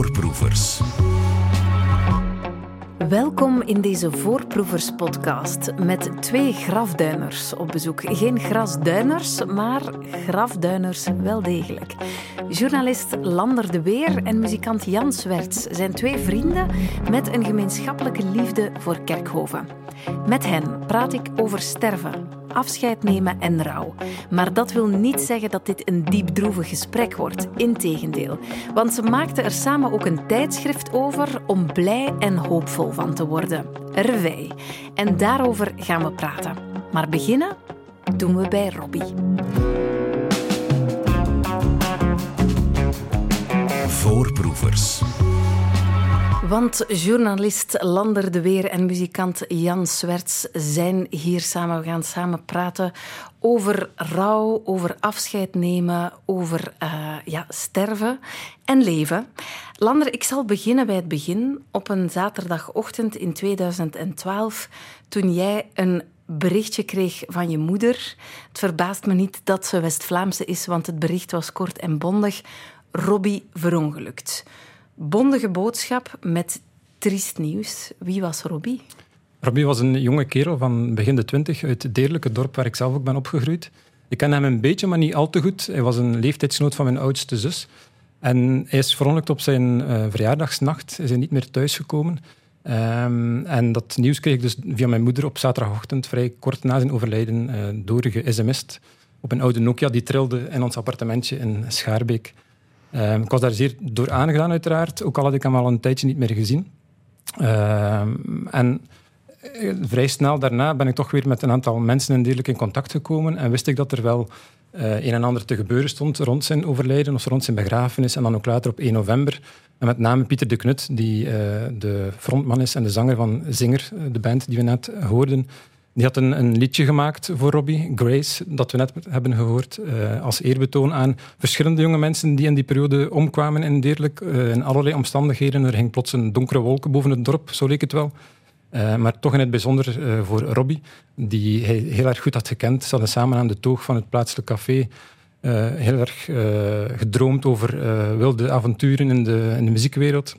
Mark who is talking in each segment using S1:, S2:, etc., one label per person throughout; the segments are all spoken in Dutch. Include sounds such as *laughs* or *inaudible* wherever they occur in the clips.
S1: Voorproevers.
S2: Welkom in deze Voorproevers-podcast met twee grafduiners op bezoek. Geen grasduiners, maar grafduiners wel degelijk. Journalist Lander de Weer en muzikant Jan Swerts zijn twee vrienden met een gemeenschappelijke liefde voor Kerkhoven. Met hen praat ik over sterven, afscheid nemen en rouw. Maar dat wil niet zeggen dat dit een diepdroevig gesprek wordt. Integendeel. Want ze maakten er samen ook een tijdschrift over om blij en hoopvol van te worden. Revij. En daarover gaan we praten. Maar beginnen doen we bij Robbie.
S1: Voorproevers.
S2: Want journalist Lander de Weer en muzikant Jan Swerts zijn hier samen. We gaan samen praten over rouw, over afscheid nemen, over uh, ja, sterven en leven. Lander, ik zal beginnen bij het begin. Op een zaterdagochtend in 2012, toen jij een berichtje kreeg van je moeder. Het verbaast me niet dat ze West-Vlaamse is, want het bericht was kort en bondig. Robbie verongelukt bondige boodschap met triest nieuws. Wie was Robbie?
S3: Robbie was een jonge kerel van begin de twintig uit het deerlijke dorp waar ik zelf ook ben opgegroeid. Ik ken hem een beetje, maar niet al te goed. Hij was een leeftijdsgenoot van mijn oudste zus. En hij is verongelukt op zijn uh, verjaardagsnacht. Hij is niet meer thuisgekomen. Um, en dat nieuws kreeg ik dus via mijn moeder op zaterdagochtend, vrij kort na zijn overlijden, uh, doorge-sms'd op een oude Nokia die trilde in ons appartementje in Schaarbeek. Ehm, ik was daar zeer door aangedaan, uiteraard. Ook al had ik hem al een tijdje niet meer gezien. Ehm, en eh, vrij snel daarna ben ik toch weer met een aantal mensen in dierlijk in contact gekomen. En wist ik dat er wel uh, een en ander te gebeuren stond rond zijn overlijden of rond zijn begrafenis. En dan ook later op 1 november. En met name Pieter de Knut, die uh, de frontman is en de zanger van Zinger, de band die we net hoorden. Die had een, een, liedje gemaakt voor Robbie, Grace, dat we net hebben gehoord, uh, als eerbetoon aan verschillende jonge mensen die in die periode omkwamen in Deerlijk. Uh, in allerlei omstandigheden. Er ging plots een donkere wolken boven het dorp, zo leek het wel. Uh, maar toch in het bijzonder voor Robbie, die hij heel erg goed had gekend. Ze hadden samen aan de toog van het plaatselijke café heel erg gedroomd over wilde avonturen in de, in de muziekwereld.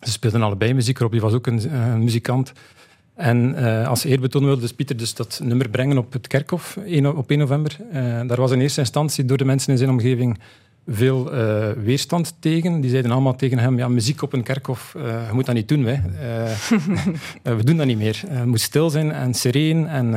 S3: Ze speelden allebei muziek. Robbie was ook een, een muzikant. En uh, als eerbetoon wilde dus Pieter dus dat nummer brengen op het kerkhof op 1 november. Uh, daar was in eerste instantie door de mensen in zijn omgeving veel uh, weerstand tegen. Die zeiden allemaal tegen hem, ja, muziek op een kerkhof, je moet dat niet doen. Hè. *laughs* we doen dat niet meer. het moet stil zijn en sereen en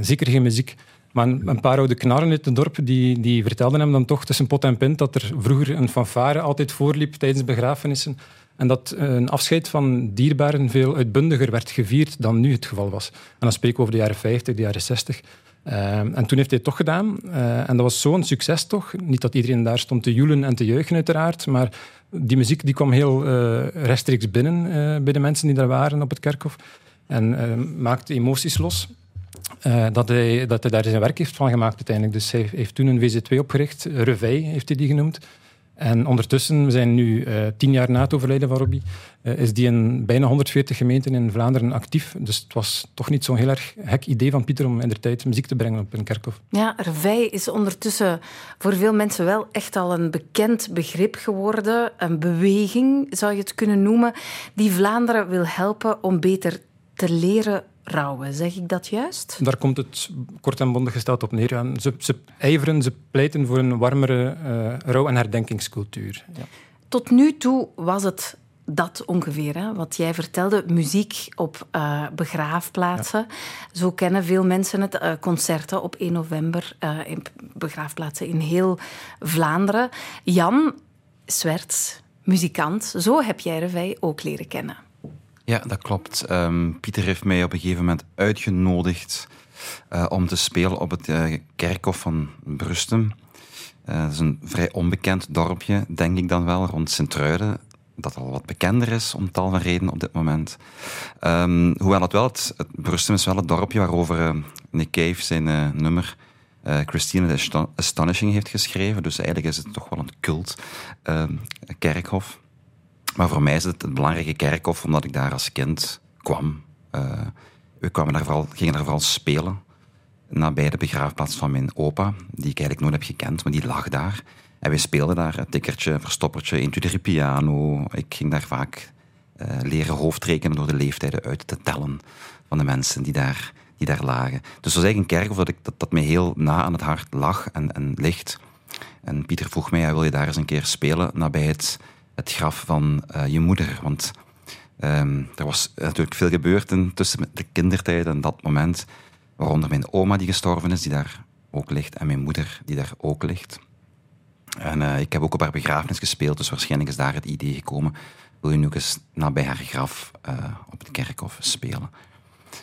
S3: zeker geen muziek. Maar een, een, paar oude knarren uit het dorp die, die vertelden hem dan toch tussen pot en pint dat er vroeger een fanfare altijd voorliep tijdens begrafenissen. En dat een afscheid van dierbaren veel uitbundiger werd gevierd dan nu het geval was. En dan spreken we over de jaren 50, de jaren 60. Uh, en toen heeft hij het toch gedaan. Uh, en dat was zo'n succes toch. Niet dat iedereen daar stond te joelen en te juichen uiteraard, maar die muziek die kwam heel uh, rechtstreeks binnen bij de mensen die daar waren op het kerkhof. En maakte emoties los. dat, hij, dat hij daar zijn werk heeft van gemaakt uiteindelijk. Dus hij heeft toen een VZ2 opgericht, Revij heeft hij die genoemd. En ondertussen, we zijn nu uh, tien jaar na het overlijden van Robbie, uh, is die in bijna 140 gemeenten in Vlaanderen actief. Dus het was toch niet zo'n heel erg gek idee van Pieter om in de tijd muziek te brengen op een kerkhof.
S2: Ja, Revij is ondertussen voor veel mensen wel echt al een bekend begrip geworden. Een beweging, zou je het kunnen noemen, die Vlaanderen wil helpen om beter te leren rouwen. Zeg ik dat juist?
S3: Daar komt het kort en bondig gesteld op neer. Ze, ze ijveren, ze pleiten voor een warmere uh, rouw- en herdenkingscultuur. Ja.
S2: Tot nu toe was het dat ongeveer, hè? wat jij vertelde. Muziek op uh, begraafplaatsen. Ja. Zo kennen veel mensen het. Uh, concerten op 1 november in begraafplaatsen in heel Vlaanderen. Jan Swerts, muzikant. Zo heb jij Revij ook leren kennen.
S4: Ja, dat klopt. Um, Pieter heeft mij op een gegeven moment uitgenodigd uh, om te spelen op het uh, kerkhof van Brustem. Uh, dat is een vrij onbekend dorpje, denk ik dan wel, rond Sint-Truiden. Dat al wat bekender is om tal van redenen op dit moment. Um, hoewel het wel, het, Brustem is wel het dorpje waarover Nick Cave zijn nummer Christine the Astonishing heeft geschreven. Dus eigenlijk is het toch wel een cult ehm, kerkhof. Maar voor mij is het een belangrijke kerkhof, omdat ik daar als kind kwam. Uh, we kwamen daar vooral, gingen daar vooral spelen. Nabij de begraafplaats van mijn opa, die ik eigenlijk nooit heb gekend, maar die lag daar. En wij speelden daar een tikkertje, verstoppertje, 1, 2, 3 piano. Ik ging daar vaak uh, leren hoofdrekenen door de leeftijden uit te tellen van de mensen die daar, die daar lagen. Dus het was eigenlijk een kerkhof dat, ik, dat, dat mij heel na aan het hart lag en, en ligt. En Pieter vroeg mij, wil je daar eens een keer spelen nabij het, het graf van uh, je moeder? Want um, er was natuurlijk veel gebeurd tussen de kindertijd en dat moment. Waaronder mijn oma die gestorven is, die daar ook ligt. En mijn moeder die daar ook ligt. En uh, ik heb ook op haar begrafenis gespeeld, dus waarschijnlijk is daar het idee gekomen. Wil je nu ook eens nabij haar graf uh, op het kerkhof spelen?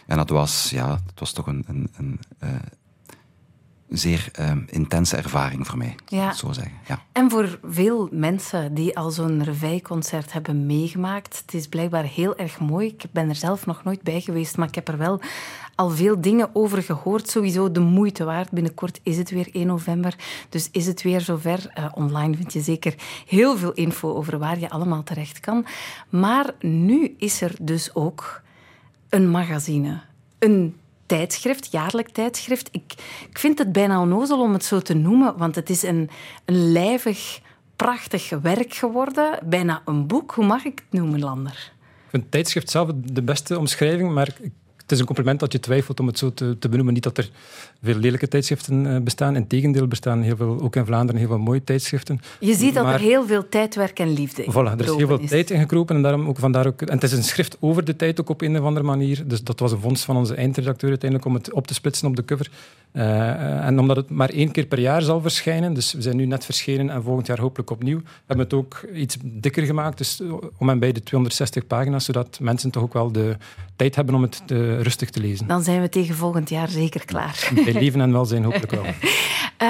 S4: En dat was, ja, dat was toch een, een, een zeer um, intense ervaring voor mij, ja. zo zeggen. Ja.
S2: En voor veel mensen die al zo'n reveilconcert hebben meegemaakt, het is blijkbaar heel erg mooi. Ik ben er zelf nog nooit bij geweest, maar ik heb er wel al veel dingen over gehoord. Sowieso de moeite waard. Binnenkort is het weer 1 november, dus is het weer zover. Uh, online vind je zeker heel veel info over waar je allemaal terecht kan. Maar nu is er dus ook een magazine, een tijdschrift, jaarlijk tijdschrift. Ik, ik vind het bijna onnozel om het zo te noemen, want het is een, een lijvig, prachtig werk geworden. Bijna een boek. Hoe mag ik het noemen, Lander?
S3: Ik vind tijdschrift zelf de beste omschrijving, maar het is een compliment dat je twijfelt om het zo te, te benoemen. Niet dat er veel lelijke tijdschriften uh, bestaan. Integendeel bestaan heel veel, ook in Vlaanderen heel veel mooie tijdschriften.
S2: Je ziet dat er heel veel tijdwerk en liefde in
S3: Voilà, er is heel veel is. tijd ingekropen. En, daarom ook, vandaar ook, en het is een schrift over de tijd ook op een of andere manier. Dus dat was een vondst van onze eindredacteur uiteindelijk om het op te splitsen op de cover. Uh, en omdat het maar één keer per jaar zal verschijnen, dus we zijn nu net verschenen en volgend jaar hopelijk opnieuw, hebben we het ook iets dikker gemaakt. Dus om en bij de 260 pagina's, zodat mensen toch ook wel de tijd hebben om het te, rustig te lezen.
S2: Dan zijn we tegen volgend jaar zeker klaar. *laughs*
S3: Bij leven *laughs* en welzijn hopelijk wel.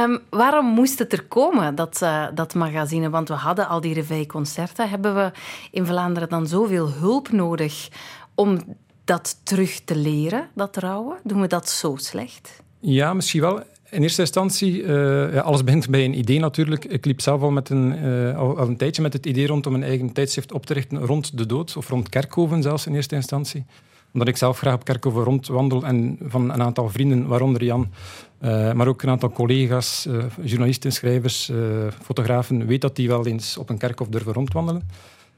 S2: um, *laughs* waarom moest het er komen, dat, uh, dat magazine? Want we hadden al die reveille-concerten. Hebben we in Vlaanderen dan zoveel hulp nodig om dat terug te leren, dat rouwen? Doen we dat zo slecht?
S3: Ja, misschien wel. In eerste instantie, uh, ja, alles begint bij een idee natuurlijk. Ik liep zelf al, met een, uh, al, al, een tijdje met het idee rond om een eigen tijdschrift op te richten rond de dood, of rond Kerkhoven zelfs in eerste instantie omdat ik zelf graag op Kerkhoven rondwandel en van een aantal vrienden, waaronder Jan, uh, maar ook een aantal collega's, uh, journalisten, schrijvers, uh, fotografen, weet dat die wel eens op een kerkhof durven rondwandelen.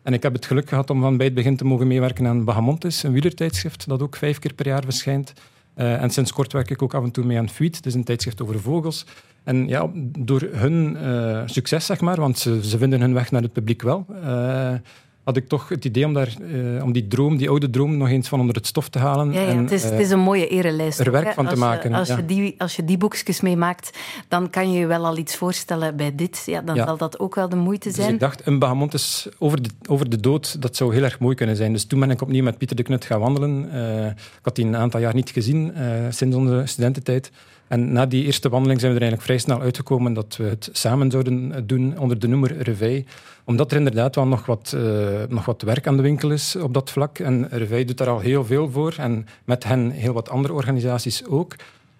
S3: En ik heb het geluk gehad om van bij het begin te mogen meewerken aan Bahamontes, een wielertijdschrift dat ook vijf keer per jaar verschijnt. en sinds kort werk ik ook af en toe mee aan Fuit, dat is een tijdschrift over vogels. En ja, door hun succes, zeg maar, want ze, ze, vinden hun weg naar het publiek wel, had ik toch het idee om, daar, uh, om die droom, die oude droom, nog eens van onder het stof te halen.
S2: Ja, ja en, het, is, uh, het is een mooie erelijst.
S3: Er werk van
S2: als
S3: te maken.
S2: Je, als,
S3: ja.
S2: je die, als je die boekjes meemaakt, dan kan je je wel al iets voorstellen bij dit. Ja, dan ja. zal dat ook wel de moeite zijn.
S3: Dus ik dacht, een Bahamontes over de, over de dood, dat zou heel erg mooi kunnen zijn. Dus toen ben ik opnieuw met Pieter de Knut gaan wandelen. Uh, ik had die een aantal jaar niet gezien, sinds onze studententijd. En na die eerste wandeling zijn we er eigenlijk vrij snel uitgekomen dat we het samen zouden doen onder de noemer Reveil. Omdat er inderdaad wel nog wat, uh, nog wat werk aan de winkel is op dat vlak. En Reveil doet daar al heel veel voor. En met hen heel wat andere organisaties ook.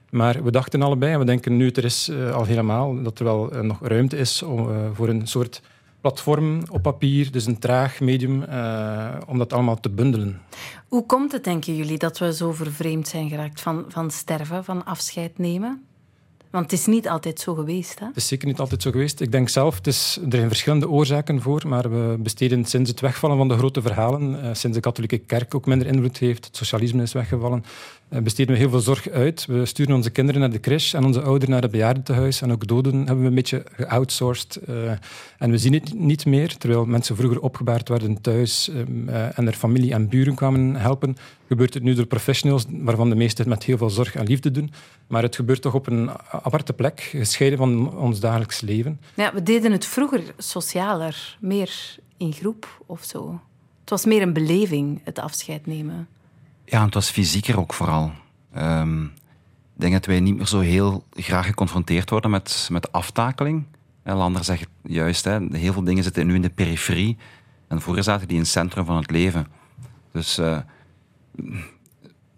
S3: Maar we dachten allebei, en we denken nu er is uh, al helemaal, dat er wel nog ruimte is om, voor een soort platform op papier, dus een traag medium, om dat allemaal te bundelen.
S2: Hoe komt het, denken jullie, dat we zo vervreemd zijn geraakt van, van sterven, van afscheid nemen? Want het is niet altijd zo geweest. Hè?
S3: Het is zeker niet altijd zo geweest. Ik denk zelf, het is, er zijn verschillende oorzaken voor, maar we besteden sinds het wegvallen van de grote verhalen, uh, sinds de katholieke kerk ook minder invloed heeft, het socialisme is weggevallen, besteden we heel veel zorg uit. We sturen onze kinderen naar de crash en onze ouderen naar het bejaardentehuis. En ook doden hebben we een beetje geoutsourced. Uh, en we zien het niet meer, terwijl mensen vroeger opgebaard werden thuis en er familie en buren kwamen helpen gebeurt het nu door professionals, waarvan de meesten het met heel veel zorg en liefde doen. Maar het gebeurt toch op een aparte plek, gescheiden van ons dagelijks leven.
S2: Ja, we deden het vroeger socialer, meer in groep of zo. Het was meer een beleving, het afscheid nemen.
S4: Ja, het was fysieker ook vooral. Um, ik denk dat wij niet meer zo heel graag geconfronteerd worden met, met aftakeling. En Lander zegt juist, hè, heel veel dingen zitten nu in de periferie. En vroeger zaten die in het centrum van het leven. Dus... Uh,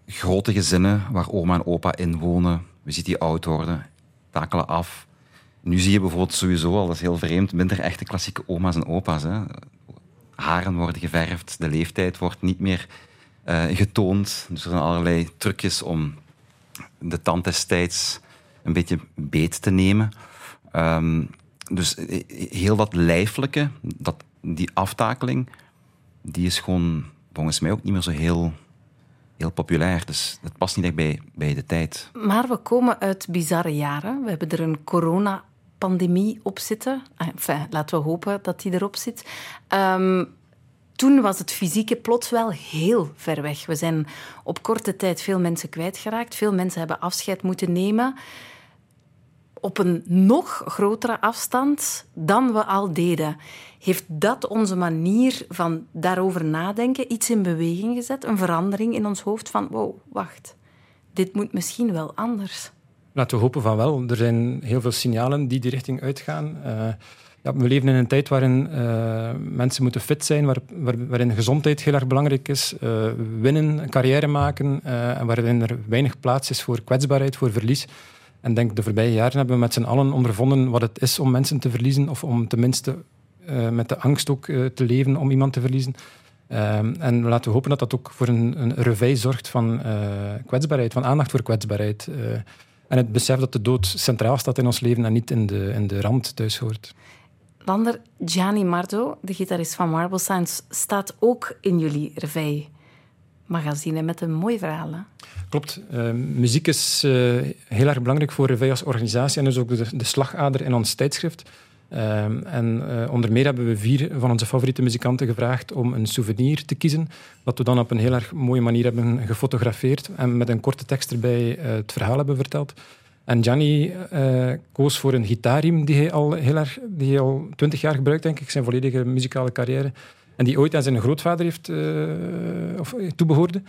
S4: grote gezinnen waar oma en opa in wonen. We zien die oud worden, takelen af. Nu zie je bijvoorbeeld sowieso al, dat is heel vreemd, minder echte klassieke oma's en opa's. Hè. Haren worden geverfd, de leeftijd wordt niet meer getoond. Dus er zijn allerlei trucjes om de tand destijds een beetje beet te nemen. Um, dus eh, heel dat lijfelijke, dat, die aftakeling, die is gewoon volgens mij ook niet meer zo heel, heel populair. Dus het past niet echt bij, bij de tijd.
S2: Maar we komen uit bizarre jaren. We hebben er een coronapandemie op zitten. Ah, enfin, laten we hopen dat die erop zit. Um, toen was het fysieke plots wel heel ver weg. We zijn op korte tijd veel mensen kwijtgeraakt. Veel mensen hebben afscheid moeten nemen op een nog grotere afstand dan we al deden. Heeft dat onze manier van daarover nadenken iets in beweging gezet? Een verandering in ons hoofd van, wow, wacht, dit moet misschien wel anders?
S3: Laten we hopen van wel. Er zijn heel veel signalen die die richting uitgaan. Uh, we leven in een tijd waarin uh, mensen moeten fit zijn, waar, waar, waarin gezondheid heel erg belangrijk is, uh, winnen, carrière maken, en waarin er weinig plaats is voor kwetsbaarheid, voor verlies. En denk, de voorbije jaren hebben we met z'n allen ondervonden wat het is om mensen te verliezen, of om tenminste met de angst ook te leven om iemand te verliezen. Uh, en laten we hopen dat dat ook voor een, een reveil zorgt van kwetsbaarheid, van aandacht voor kwetsbaarheid. en het besef dat de dood centraal staat in ons leven en niet in de, in de rand thuis hoort.
S2: Lander, Gianni Mardo, de gitarist van Marble Sounds, staat ook in jullie reveil magazine met een mooi verhaal.
S3: Klopt. Uh, muziek is uh, heel erg belangrijk voor Reveil als organisatie en dus ook de, de slagader in ons tijdschrift. Uh, en onder meer hebben we vier van onze favoriete muzikanten gevraagd om een souvenir te kiezen, dat we dan op een heel erg mooie manier hebben gefotografeerd en met een korte tekst erbij het verhaal hebben verteld. En Gianni koos voor een gitaarriem die hij al heel erg, die hij al twintig jaar gebruikt, denk ik, zijn volledige muzikale carrière. En die ooit aan zijn grootvader heeft, uh, of toebehoorde.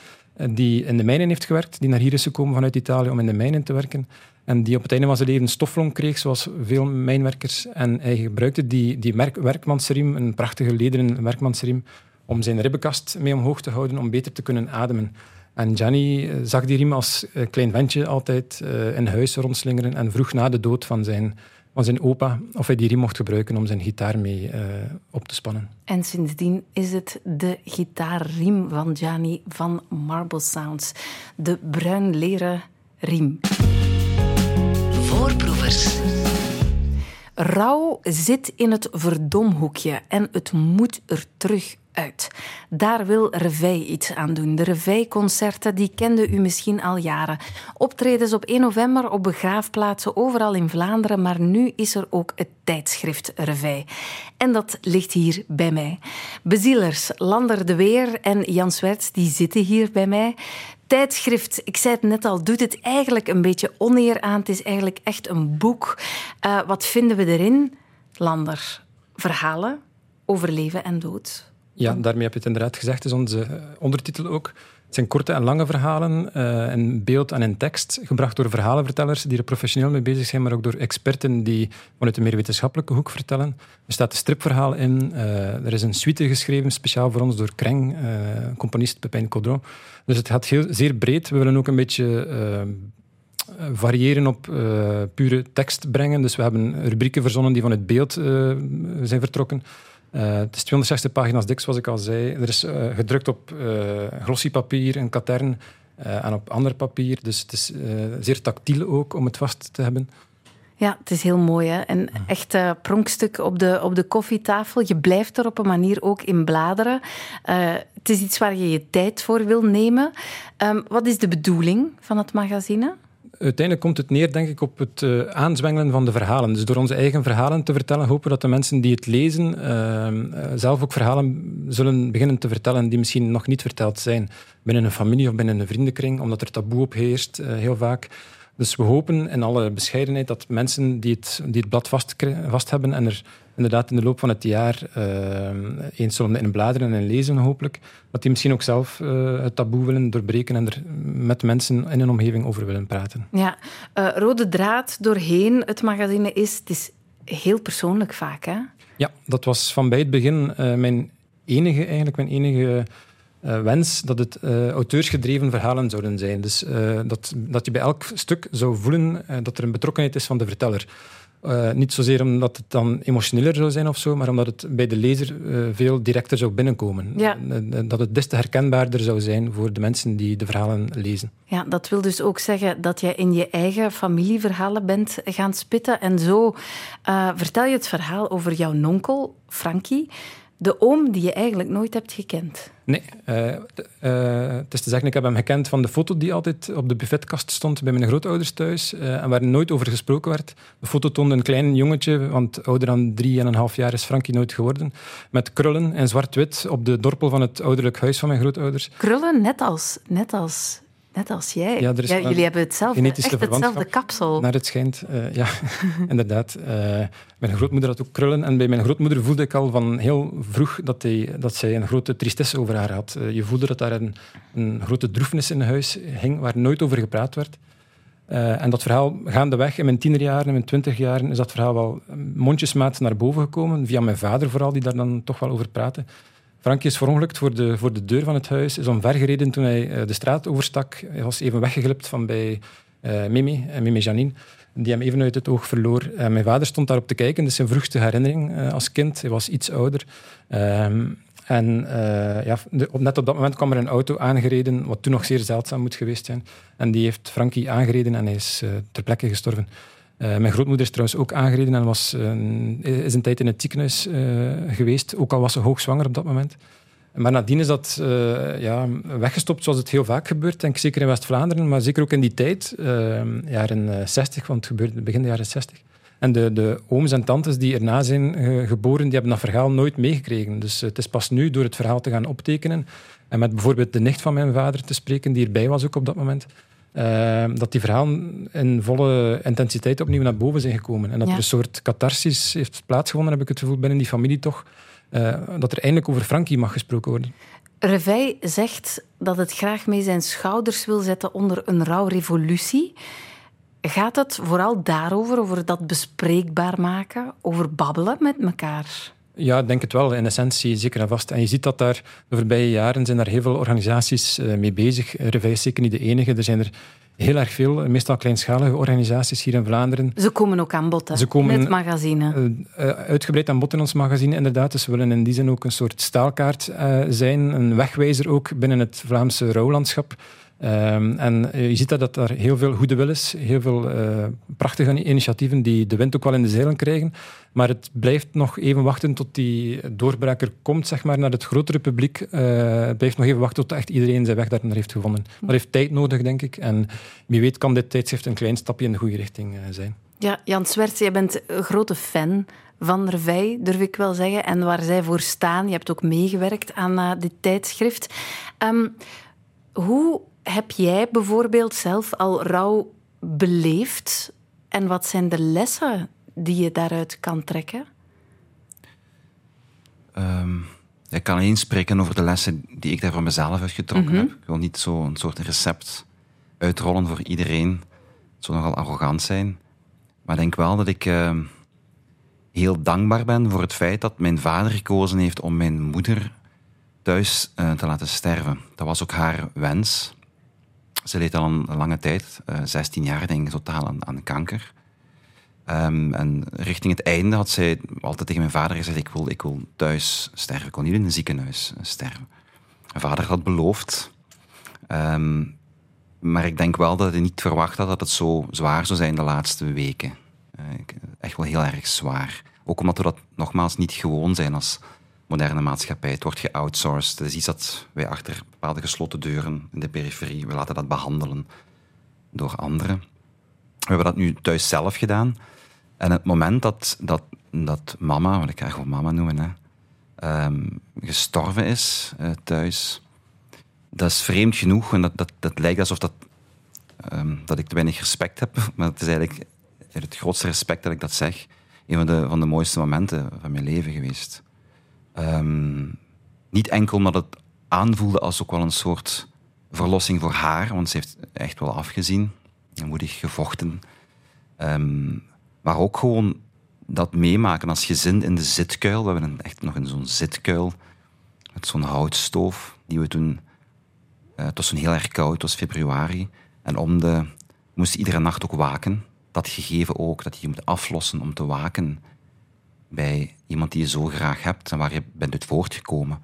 S3: Die in de mijnen heeft gewerkt. Die naar hier is gekomen vanuit Italië om in de mijnen te werken. En die op het einde van zijn leven stoflong kreeg, zoals veel mijnwerkers. En hij gebruikte die, die werkmansriem, een prachtige lederen werkmansriem, om zijn ribbenkast mee omhoog te houden, om beter te kunnen ademen. En Gianni eh, zag die riem als klein ventje altijd in huis rondslingeren en vroeg na de dood van zijn van zijn opa of hij die riem mocht gebruiken om zijn gitaar mee op te spannen.
S2: En sindsdien is het de gitaarriem van Gianni van Marble Sounds. De bruin leren riem. Voorproevers. Rouw zit in het verdomhoekje en het moet er terug Daar wil Reveil iets aan doen. De Reveil-concerten die kende u misschien al jaren. Optredens op 1 november op begraafplaatsen overal in Vlaanderen, maar nu is er ook het tijdschrift Reveil. En dat ligt hier bij mij. Bezielers, Lander de Weer en Jan Swerts, die zitten hier bij mij. Tijdschrift, ik zei het net al, doet het eigenlijk een beetje oneer aan. Het is eigenlijk echt een boek. Uh, wat vinden we erin? Lander, verhalen over leven en dood
S3: ja, daarmee heb je het inderdaad gezegd. is onze eh, ondertitel ook. Het zijn korte en lange verhalen uh, in beeld en in tekst, gebracht door verhalenvertellers die er professioneel mee bezig zijn, maar ook door experten die vanuit een meer wetenschappelijke hoek vertellen. Er staat een stripverhaal in. Uh, er is een suite geschreven, speciaal voor ons door Kreng, uh, componist Pepijn Caudron. Dus het gaat heel, zeer breed. We willen ook een beetje variëren op pure tekst brengen. Dus we hebben rubrieken verzonnen die vanuit beeld zijn vertrokken. Uh, het is 260 pagina's dik, zoals ik al zei. Er is uh, gedrukt op uh, glossiepapier, een katern en op ander papier. Dus het is zeer tactiel ook om het vast te hebben.
S2: Ja, het is heel mooi. Hè? En echt uh, pronkstuk op de, op de koffietafel. Je blijft er op een manier ook in bladeren. het is iets waar je je tijd voor wil nemen. Um, wat is de bedoeling van het magazine?
S3: Uiteindelijk komt het neer, denk ik, op het uh, aanzwengelen van de verhalen. Dus door onze eigen verhalen te vertellen, hopen we dat de mensen die het lezen uh, zelf ook verhalen zullen beginnen te vertellen die misschien nog niet verteld zijn binnen een familie of binnen een vriendenkring, omdat er taboe op heerst, uh, heel vaak. Dus we hopen in alle bescheidenheid dat mensen die het, die het blad vast, vast hebben en er inderdaad in de loop van het jaar uh, eens zullen in bladeren en lezen hopelijk, dat die misschien ook zelf uh, het taboe willen doorbreken en er met mensen in hun omgeving over willen praten.
S2: Ja, uh, rode draad doorheen het magazine is, het is heel persoonlijk vaak, hè?
S3: Ja, dat was van bij het begin mijn enige, eigenlijk mijn enige uh, wens dat het uh, auteursgedreven verhalen zouden zijn. Dus uh, dat, dat je bij elk stuk zou voelen dat er een betrokkenheid is van de verteller. Uh, niet zozeer omdat het dan emotioneler zou zijn of zo, maar omdat het bij de lezer uh, veel directer zou binnenkomen.
S2: Ja.
S3: Uh, dat het des te herkenbaarder zou zijn voor de mensen die de verhalen lezen.
S2: Ja, dat wil dus ook zeggen dat je in je eigen familieverhalen bent gaan spitten. En zo vertel je het verhaal over jouw nonkel, Frankie de oom die je eigenlijk nooit hebt gekend.
S3: Nee, uh, uh, het is te zeggen, ik heb hem gekend van de foto die altijd op de buffetkast stond bij mijn grootouders thuis uh, en waar nooit over gesproken werd. De foto toonde een klein jongetje, want ouder dan drie en een half jaar is Frankie nooit geworden, met krullen en zwart-wit op de dorpel van het ouderlijk huis van mijn grootouders.
S2: Krullen, net als, net als Net als jij. Ja, ja, jullie hebben hetzelfde, echt hetzelfde kapsel.
S3: Naar het schijnt, uh, ja, *laughs* inderdaad. Uh, mijn grootmoeder had ook krullen. En bij mijn grootmoeder voelde ik al van heel vroeg dat, hij, dat zij een grote tristesse over haar had. Uh, je voelde dat daar een, een grote droefenis in huis hing, waar nooit over gepraat werd. en dat verhaal gaandeweg, in mijn tienerjaren, in mijn twintig jaren, is dat verhaal wel mondjesmaat naar boven gekomen. Via mijn vader vooral, die daar dan toch wel over praatte. Frankie is verongelukt voor de, voor de deur van het huis, is omvergereden toen hij uh, de straat overstak. Hij was even weggeglipt van bij uh, Mimi, uh, Mimi Janine, die hem even uit het oog verloor. mijn vader stond daarop te kijken, dat is zijn vroegste herinnering als kind. Hij was iets ouder. Ehm, en ja, de, net op dat moment kwam er een auto aangereden, wat toen nog zeer zeldzaam moet geweest zijn. En die heeft Frankie aangereden en hij is ter plekke gestorven. Uh, mijn grootmoeder is trouwens ook aangereden en was, uh, is een tijd in het ziekenhuis uh, geweest, ook al was ze hoogzwanger op dat moment. Maar nadien is dat ja, weggestopt, zoals het heel vaak gebeurt, denk zeker in West-Vlaanderen, maar zeker ook in die tijd, jaren 60, want het gebeurde begin de jaren 60. En de, de ooms en tantes die erna zijn geboren, die hebben dat verhaal nooit meegekregen. Dus het is pas nu door het verhaal te gaan optekenen en met bijvoorbeeld de nicht van mijn vader te spreken, die erbij was ook op dat moment, uh, dat die verhalen in volle intensiteit opnieuw naar boven zijn gekomen. En dat er een soort catharsis heeft plaatsgevonden, heb ik het gevoel, binnen die familie toch. Uh, dat er eindelijk over Frankie mag gesproken worden.
S2: Revij zegt dat het graag mee zijn schouders wil zetten onder een rouwrevolutie. Gaat het vooral daarover, over dat bespreekbaar maken, over babbelen met elkaar?
S3: Ja, ik denk het wel. In essentie zeker en vast. En je ziet dat daar de voorbije jaren zijn daar heel veel organisaties uh, mee bezig. Revij is zeker niet de enige. Er zijn er heel erg veel, meestal kleinschalige organisaties hier in Vlaanderen.
S2: Ze komen ook aan bod, Ze komen, in het magazine.
S3: Uh, uitgebreid aan bod in ons magazine, inderdaad. Dus we willen in die zin ook een soort staalkaart zijn. Een wegwijzer ook binnen het Vlaamse rouwlandschap. Um, en je ziet dat, dat er heel veel goede wil is, heel veel uh, prachtige initiatieven die de wind ook wel in de zeilen krijgen. Maar het blijft nog even wachten tot die doorbreker komt zeg maar, naar het grotere publiek. Uh, het blijft nog even wachten tot echt iedereen zijn weg daar heeft gevonden. Dat heeft tijd nodig, denk ik. En wie weet kan dit tijdschrift een klein stapje in de goede richting zijn.
S2: Ja, Jan Swerts, jij bent een grote fan van Revij, durf ik wel zeggen. En waar zij voor staan. Je hebt ook meegewerkt aan dit tijdschrift. Um, hoe heb jij bijvoorbeeld zelf al rouw beleefd? En wat zijn de lessen die je daaruit kan trekken?
S4: Um, ik kan alleen spreken over de lessen die ik daar voor mezelf heb getrokken mhm. heb. Ik wil niet zo'n soort recept uitrollen voor iedereen. Het zou nogal arrogant zijn. Maar ik denk wel dat ik uh, heel dankbaar ben voor het feit dat mijn vader gekozen heeft om mijn moeder thuis uh, te laten sterven. Dat was ook haar wens. Ze leed al een lange tijd, uh, eh, 16 jaar denk ik totaal aan, aan kanker. Um, en richting het einde had zij altijd tegen mijn vader gezegd: ik wil, ik wil thuis sterven, ik wil niet in een ziekenhuis sterven. Mijn vader had beloofd. Um, maar ik denk wel dat hij niet verwacht had dat het zo zwaar zou zijn de laatste weken. Uh, echt wel heel erg zwaar. Ook omdat we dat nogmaals niet gewoon zijn als moderne maatschappij. Het wordt geoutsourced. Het is iets dat wij achter bepaalde gesloten deuren in de periferie, we laten dat behandelen door anderen. We hebben dat nu thuis zelf gedaan. En het moment dat, dat, dat mama, wat ik ga gewoon mama noemen, hè, ehm, gestorven is uh, thuis, dat is vreemd genoeg. En dat, dat, dat lijkt alsof dat, um, dat ik te weinig respect heb. *laughs* Maar het is eigenlijk het grootste respect dat ik dat zeg. Een van de, van de mooiste momenten van mijn leven geweest. Um, niet enkel omdat het aanvoelde als ook wel een soort verlossing voor haar, want ze heeft echt wel afgezien en moedig gevochten. Um, maar ook gewoon dat meemaken als gezin in de zitkuil. We hebben echt nog in zo'n zitkuil met zo'n houtstoof die we toen. Uh, het was toen heel erg koud, was februari. En om de. We moesten iedere nacht ook waken. dat gegeven ook, dat je moet aflossen om te waken bij iemand die je zo graag hebt en waar je bent uit voortgekomen.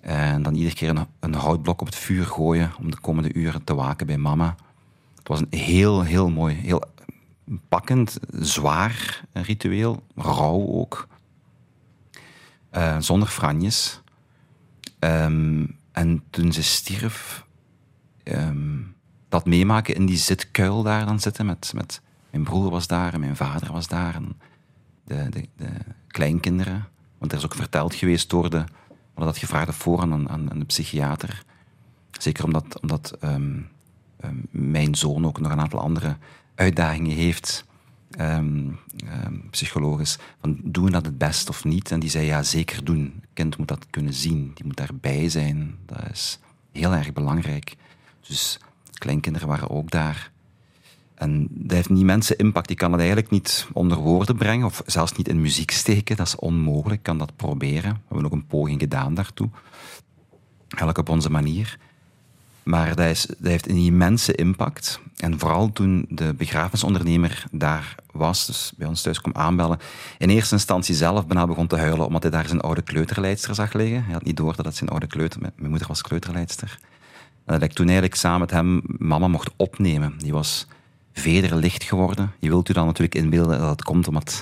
S4: En dan iedere keer een, houtblok op het vuur gooien om de komende uren te waken bij mama. Het was een heel, heel mooi, heel pakkend, zwaar ritueel. Rauw ook. Uh, zonder franjes. Um, en toen ze stierf, um, dat meemaken in die zitkuil daar dan zitten. Met, met, mijn broer was daar en mijn vader was daar. En de, de, de kleinkinderen. Want er is ook verteld geweest door de... We dat gevraagd voor aan, aan, aan de psychiater. Zeker omdat, omdat um, um, mijn zoon ook nog een aantal andere uitdagingen heeft, um, psychologisch. Van, doen we dat het best of niet? En die zei, ja, zeker doen. Een kind moet dat kunnen zien. Die moet daarbij zijn. Dat is heel erg belangrijk. Dus kleinkinderen waren ook daar. En dat heeft niet mensen impact. Ik kan het eigenlijk niet onder woorden brengen, of zelfs niet in muziek steken. Dat is onmogelijk. Ik kan dat proberen. We hebben ook een poging gedaan daartoe. Elk op onze manier. Maar dat, is, dat heeft een immense impact. En vooral toen de begrafenisondernemer daar was, dus bij ons thuis kwam aanbellen, in eerste instantie zelf bijna begon te huilen omdat hij daar zijn oude kleuterleidster zag liggen. Hij had niet door dat het zijn oude kleuter... Mijn moeder was kleuterleidster. En dat ik toen eigenlijk samen met hem mama mocht opnemen. Die was vederlicht geworden. Je wilt u dan natuurlijk inbeelden dat het komt omdat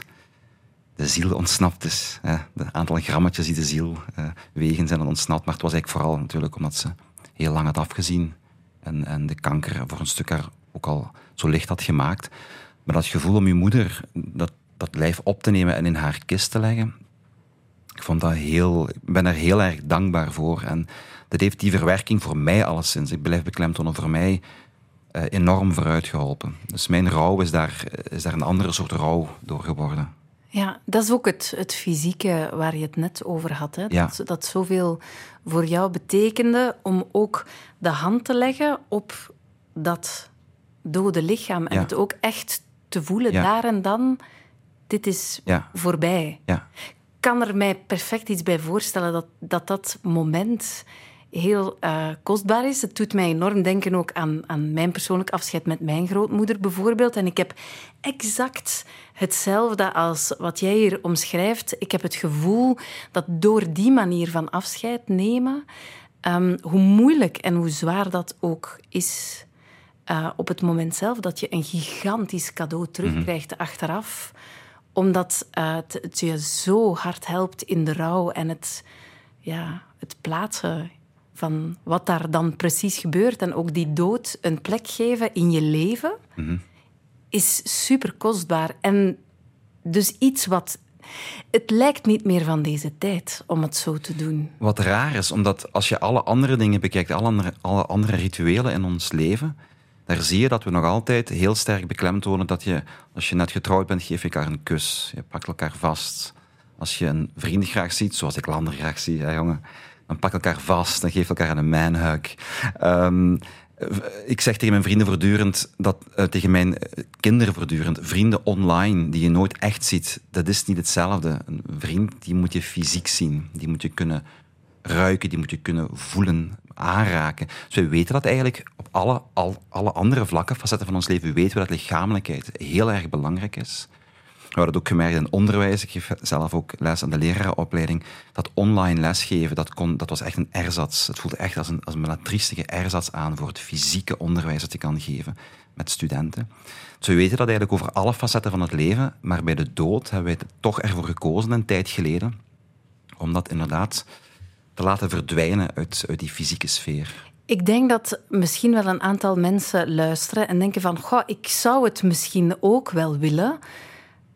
S4: de ziel ontsnapt is. Hè. De aantal grammetjes die de ziel uh, wegen zijn ontsnapt. Maar het was eigenlijk vooral natuurlijk omdat ze heel lang had afgezien. En, en de kanker voor een stuk haar ook al zo licht had gemaakt. Maar dat gevoel om je moeder, dat, dat lijf op te nemen en in haar kist te leggen, ik vond dat heel, ik ben er heel erg dankbaar voor. En dat heeft die verwerking voor mij alleszins, ik blijf beklemtonen, voor mij enorm vooruit geholpen. Dus mijn rouw is daar, is daar een andere soort rouw door geworden.
S2: Ja, dat is ook het, het fysieke waar je het net over had. Hè?
S4: Ja.
S2: Dat, dat zoveel voor jou betekende om ook de hand te leggen op dat dode lichaam. En
S4: Ja.
S2: het ook echt te voelen,
S4: Ja.
S2: daar en dan, dit is voorbij.
S4: Ja.
S2: Ik kan er mij perfect iets bij voorstellen dat dat, dat moment heel eh, kostbaar is. Het doet mij enorm denken ook aan, aan mijn persoonlijk afscheid met mijn grootmoeder bijvoorbeeld. En ik heb exact hetzelfde als wat jij hier omschrijft. Ik heb het gevoel dat door die manier van afscheid nemen, ehm, hoe moeilijk en hoe zwaar dat ook is eh, op het moment zelf, dat je een gigantisch cadeau terugkrijgt achteraf omdat eh, het, het je zo hard helpt in de rouw en het, ja, het plaatsen van wat daar dan precies gebeurt en ook die dood een plek geven in je leven, is super kostbaar. En dus iets wat. Het lijkt niet meer van deze tijd om het zo te doen.
S4: Wat raar is, omdat als je alle andere dingen bekijkt, alle andere, alle andere rituelen in ons leven, daar zie je dat we nog altijd heel sterk beklemtonen dat je, als je net getrouwd bent, geef je elkaar een kus. Je pakt elkaar vast. Als je een vriend graag ziet, zoals ik Lander graag zie, hè, jongen, dan pak elkaar vast, dan geef elkaar een manhug. Ehm, ik zeg tegen mijn vrienden voortdurend, dat, eh, tegen mijn eh, kinderen voortdurend, vrienden online die je nooit echt ziet, dat is niet hetzelfde. Een vriend, die moet je fysiek zien. Die moet je kunnen ruiken, die moet je kunnen voelen, aanraken. Dus we weten dat eigenlijk op alle, al, alle andere vlakken, facetten van ons leven, weten we dat lichamelijkheid heel erg belangrijk is. We hadden ook gemerkt in onderwijs. Ik geef zelf ook les aan de lerarenopleiding. Dat online lesgeven, dat, kon, dat was echt een erzats. Het voelde echt als een, als een latriestige erzats aan voor het fysieke onderwijs dat je kan geven met studenten. Dus we weten dat eigenlijk over alle facetten van het leven, maar bij de dood hebben wij toch ervoor gekozen een tijd geleden om dat inderdaad te laten verdwijnen uit, uit die fysieke sfeer.
S2: Ik denk dat misschien wel een aantal mensen luisteren en denken van, goh, ik zou het misschien ook wel willen,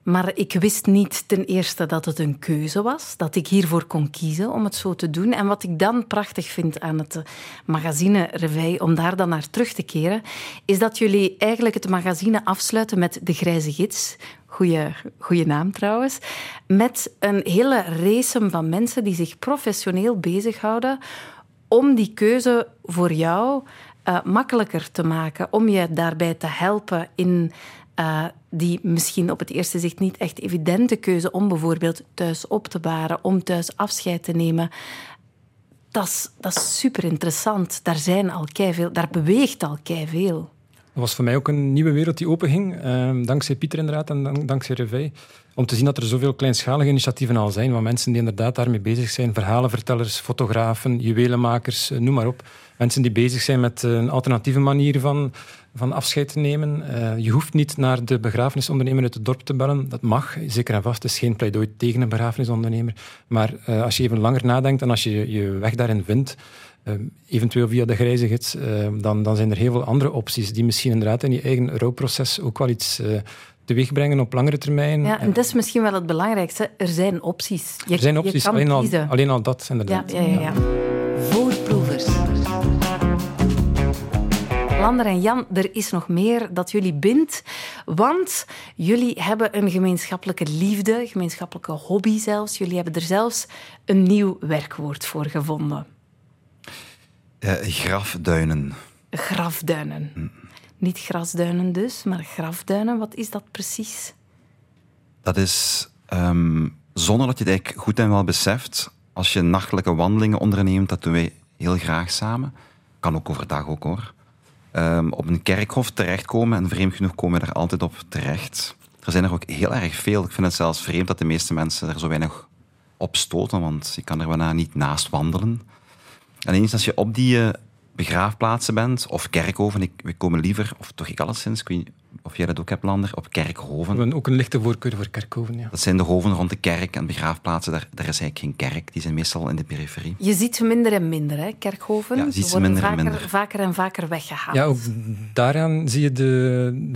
S2: maar ik wist niet ten eerste dat het een keuze was, dat ik hiervoor kon kiezen om het zo te doen. En wat ik dan prachtig vind aan het magazine Reveil, om daar dan naar terug te keren, is dat jullie eigenlijk het magazine afsluiten met De Grijze Gids. Goeie, goeie naam trouwens. Met een hele race van mensen die zich professioneel bezighouden om die keuze voor jou uh, makkelijker te maken, om je daarbij te helpen in uh, die misschien op het eerste zicht niet echt evidente keuze om bijvoorbeeld thuis op te baren, om thuis afscheid te nemen. Dat is, dat is super interessant. Daar zijn al veel, daar beweegt al veel.
S3: Was voor mij ook een nieuwe wereld die openging. Uh, dankzij Pieter inderdaad en dankzij Revij. Om te zien dat er zoveel kleinschalige initiatieven al zijn, van mensen die inderdaad daarmee bezig zijn. Verhalenvertellers, fotografen, juwelenmakers, noem maar op. Mensen die bezig zijn met een alternatieve manier van, van afscheid te nemen. Uh, je hoeft niet naar de begrafenisondernemer uit het dorp te bellen. Dat mag, zeker en vast. Het is geen pleidooi tegen een begrafenisondernemer. Maar als je even langer nadenkt en als je je weg daarin vindt, eventueel via de grijze gids, dan, dan zijn er heel veel andere opties die misschien inderdaad in je eigen rouwproces ook wel iets teweeg brengen op langere termijn.
S2: Ja, en dat is misschien wel het belangrijkste. Er zijn opties.
S3: Je, er zijn opties, alleen al, alleen al dat inderdaad.
S2: Ja, ja, ja, ja. Voorproevers. Lander en Jan, er is nog meer dat jullie bindt. Want jullie hebben een gemeenschappelijke liefde, gemeenschappelijke hobby zelfs. Jullie hebben er zelfs een nieuw werkwoord voor gevonden.
S4: Uh, grafduinen.
S2: Grafduinen. Hm. Niet grasduinen dus, maar grafduinen. Wat is dat precies?
S4: Dat is, um, zonder dat je het eigenlijk goed en wel beseft, als je nachtelijke wandelingen onderneemt, dat doen wij heel graag samen. Kan ook overdag ook hoor. Um, op een kerkhof terechtkomen en vreemd genoeg komen we er altijd op terecht. Er zijn er ook heel erg veel. Ik vind het zelfs vreemd dat de meeste mensen er zo weinig op stoten, want je kan er bijna niet naast wandelen. En eens als je op die eh, begraafplaatsen bent, of kerkhoven, ik, we komen liever, of toch ik alleszins, ik of jij dat ook hebt, Lander, op kerkhoven.
S3: We hebben ook een lichte voorkeur voor kerkhoven, ja.
S4: Dat zijn de hoven rond de kerk en begraafplaatsen, daar, daar is eigenlijk geen kerk, die zijn meestal in de periferie.
S2: Je ziet ze minder en minder, hè, kerkhoven.
S4: Ja, ziet ze minder
S2: vaker,
S4: en minder.
S2: vaker en vaker weggehaald.
S3: Ja, ook daaraan zie je de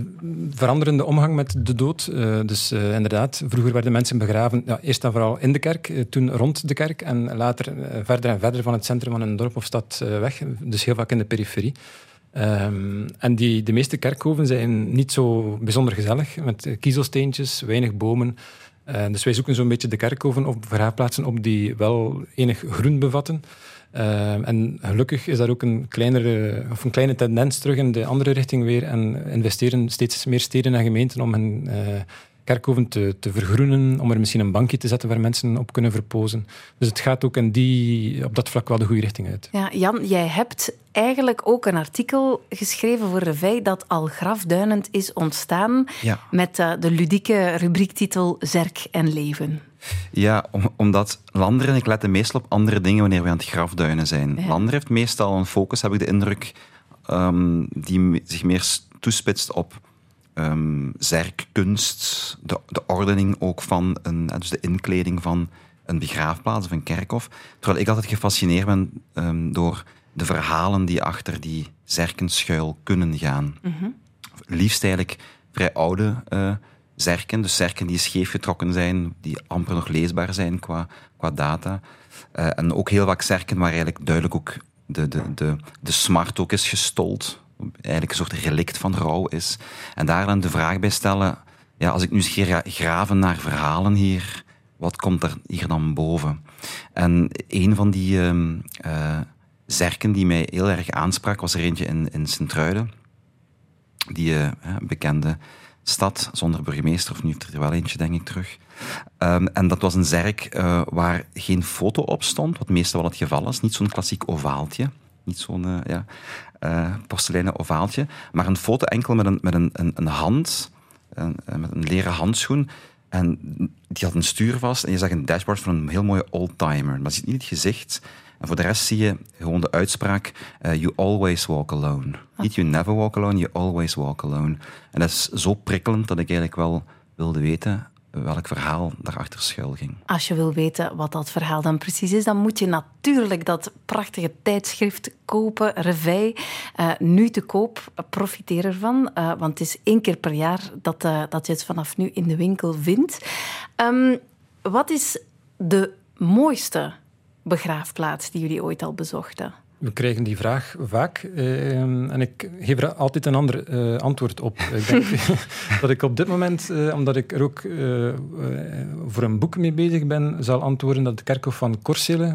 S3: veranderende omgang met de dood. Uh, dus uh, inderdaad, vroeger werden mensen begraven, ja, eerst en vooral in de kerk, uh, toen rond de kerk en later verder en verder van het centrum van een dorp of stad weg. Dus heel vaak in de periferie. Um, en die, de meeste kerkhoven zijn niet zo bijzonder gezellig, met kiezelsteentjes, weinig bomen. Uh, dus wij zoeken zo'n beetje de kerkhoven op verhaarplaatsen op die wel enig groen bevatten. Uh, en gelukkig is daar ook een, kleinere, of een kleine tendens terug in de andere richting weer. En investeren steeds meer steden en gemeenten om hun uh, kerkhoven te, te, vergroenen, om er misschien een bankje te zetten waar mensen op kunnen verpozen. Dus het gaat ook in die, op dat vlak wel de goede richting uit.
S2: Ja, Jan, jij hebt eigenlijk ook een artikel geschreven voor Revij dat al grafduinend is ontstaan
S4: ja.
S2: met uh, de ludieke rubriektitel Zerk en Leven.
S4: Ja, om, omdat Lander en ik letten meestal op andere dingen wanneer we aan het grafduinen zijn. Ja. Lander heeft meestal een focus, heb ik de indruk, um, die zich meer toespitst op um, zerkkunst, de, de ordening ook van, een, dus de inkleding van een begraafplaats of een kerkhof. Terwijl ik altijd gefascineerd ben um, door de verhalen die achter die zerken schuil kunnen gaan.
S2: Mm -hmm.
S4: Liefst eigenlijk vrij oude uh, zerken, dus zerken die scheef getrokken zijn, die amper nog leesbaar zijn qua, qua data. Uh, en ook heel vaak zerken waar eigenlijk duidelijk ook de, de, de, de smart ook is gestold eigenlijk een soort relict van rouw is. En daar dan de vraag bij stellen, ja, als ik nu eens ga graven naar verhalen hier, wat komt er hier dan boven? En een van die uh, zerken die mij heel erg aansprak, was er eentje in, in Sint-Truiden. Die uh, bekende stad, zonder burgemeester, of nu heeft er wel eentje, denk ik, terug. Um, en dat was een zerk uh, waar geen foto op stond, wat meestal wel het geval is. Niet zo'n klassiek ovaaltje. Niet zo'n ja, uh, porseleinen ovaaltje, maar een foto enkel met een, met een, een, een hand, een, met een leren handschoen. En die had een stuur vast en je zag een dashboard van een heel mooie oldtimer. Maar je ziet niet het gezicht. En voor de rest zie je gewoon de uitspraak: uh, You always walk alone. Niet you never walk alone, you always walk alone. En dat is zo prikkelend dat ik eigenlijk wel wilde weten welk verhaal daarachter schuil ging.
S2: Als je wil weten wat dat verhaal dan precies is, dan moet je natuurlijk dat prachtige tijdschrift kopen, Revij. Uh, nu te koop, profiteer ervan, uh, want het is één keer per jaar dat, uh, dat je het vanaf nu in de winkel vindt. Um, wat is de mooiste begraafplaats die jullie ooit al bezochten?
S3: We krijgen die vraag vaak uh, en ik geef er altijd een ander uh, antwoord op. ik denk *laughs* *laughs* dat ik op dit moment, uh, omdat ik er ook voor een boek mee bezig ben, zal antwoorden dat de kerkhof van Korsele,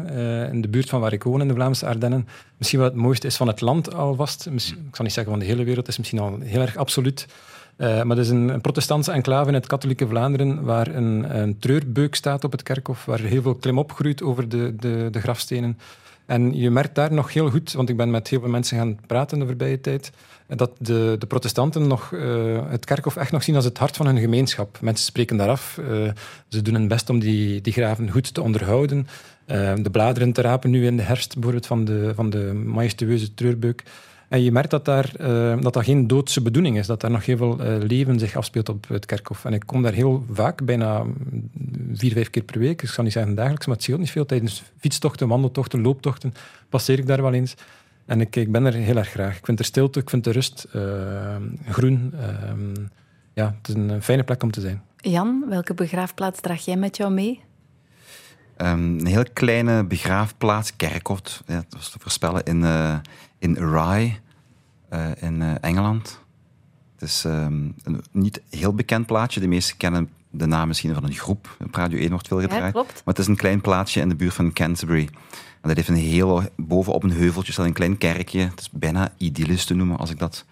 S3: in de buurt van waar ik woon, in de Vlaamse Ardennen, misschien wel het mooiste is van het land alvast. Misschien, ik zal niet zeggen van de hele wereld, is misschien al heel erg absoluut. maar het is een, een protestantse enclave in het katholieke Vlaanderen, waar een, een treurbeuk staat op het kerkhof, waar heel veel klimop groeit over de, de, de grafstenen. En je merkt daar nog heel goed, want ik ben met heel veel mensen gaan praten de voorbije tijd, dat de, de protestanten nog uh, het kerkhof echt nog zien als het hart van hun gemeenschap. Mensen spreken daar af. Uh, ze doen hun best om die, die graven goed te onderhouden. Uh, de bladeren te rapen nu in de herfst, bijvoorbeeld van de, van de majestueuze treurbeuk. En je merkt dat, daar, uh, dat dat geen doodse bedoeling is, dat daar nog heel veel uh, leven zich afspeelt op het kerkhof. En ik kom daar heel vaak, bijna vier, vijf keer per week, ik zal niet zeggen dagelijks, maar het scheelt niet veel. Tijdens fietstochten, wandeltochten, looptochten passeer ik daar wel eens. En ik, ik ben er heel erg graag. Ik vind er stilte, ik vind de rust, uh, groen. ja, het is een fijne plek om te zijn.
S2: Jan, welke begraafplaats draag jij met jou mee?
S4: Um, een heel kleine begraafplaats, Kerkhof, ja, dat was te voorspellen, in, uh, in Rye, uh, in uh, Engeland. Het is um, een niet heel bekend plaatsje. De meesten kennen de naam misschien van een groep. Op Radio 1 wordt veel gedraaid.
S2: Ja, klopt.
S4: Maar het is een klein plaatsje in de buurt van Canterbury. En dat heeft een heel, bovenop een heuveltje staat een klein kerkje. Het is bijna idyllisch te noemen, als ik dat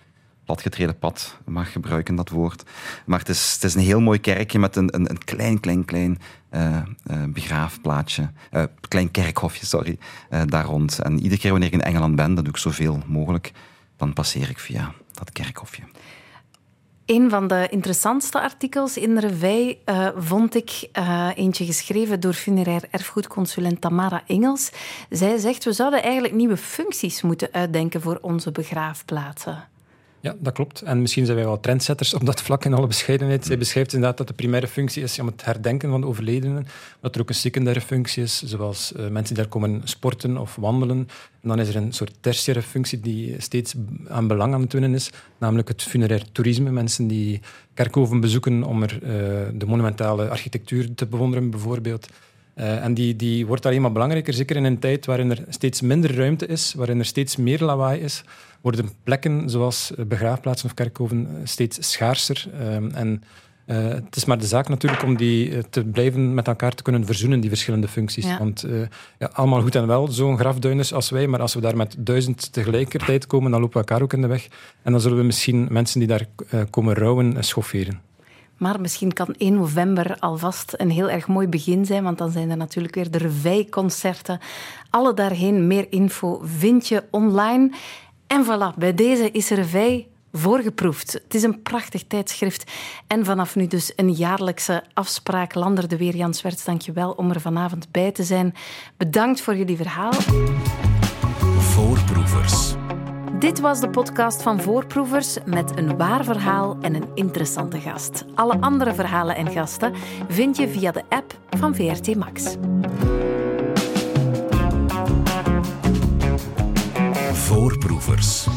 S4: platgetreden pad mag gebruiken, dat woord. Maar het is, het is een heel mooi kerkje met een, een, een klein, klein, klein uh, uh, begraafplaatsje. Uh, klein kerkhofje, sorry, daar rond. En iedere keer wanneer ik in Engeland ben, dat doe ik zoveel mogelijk, dan passeer ik via dat kerkhofje.
S2: Een van de interessantste artikels in de revij vond ik eentje geschreven door funerair erfgoedconsulent Tamara Engels. Zij zegt, we zouden eigenlijk nieuwe functies moeten uitdenken voor onze begraafplaatsen.
S3: Ja, dat klopt. En misschien zijn wij wel trendsetters op dat vlak in alle bescheidenheid. Zij beschrijft inderdaad dat de primaire functie is om het herdenken van de overledenen. Dat er ook een secundaire functie is, zoals uh, mensen die daar komen sporten of wandelen. En dan is er een soort tertiaire functie die steeds aan belang aan het winnen is, namelijk het funerair toerisme. Mensen die kerkhoven bezoeken om er uh, de monumentale architectuur te bewonderen, bijvoorbeeld. Uh, en die, die wordt alleen maar belangrijker, zeker in een tijd waarin er steeds minder ruimte is, waarin er steeds meer lawaai is, worden plekken zoals begraafplaatsen of kerkhoven steeds schaarser. Uh, en uh, het is maar de zaak natuurlijk om die te blijven met elkaar te kunnen verzoenen, die verschillende functies.
S2: Ja.
S3: Want ja, allemaal goed en wel, zo'n grafduiners als wij, maar als we daar met duizend tegelijkertijd komen, dan lopen we elkaar ook in de weg. En dan zullen we misschien mensen die daar komen rouwen, schofferen.
S2: Maar misschien kan 1 november alvast een heel erg mooi begin zijn, want dan zijn er natuurlijk weer de Revij-concerten. Alle daarheen, meer info vind je online. En voilà, bij deze is Revij voorgeproefd. Het is een prachtig tijdschrift. En vanaf nu dus een jaarlijkse afspraak. Lander de Weer, Jan Swerts, dank je wel om er vanavond bij te zijn. Bedankt voor jullie verhaal.
S1: Voorproevers.
S2: Dit was de podcast van Voorproevers met een waar verhaal en een interessante gast. Alle andere verhalen en gasten vind je via de app van VRT Max.
S1: Voorproevers.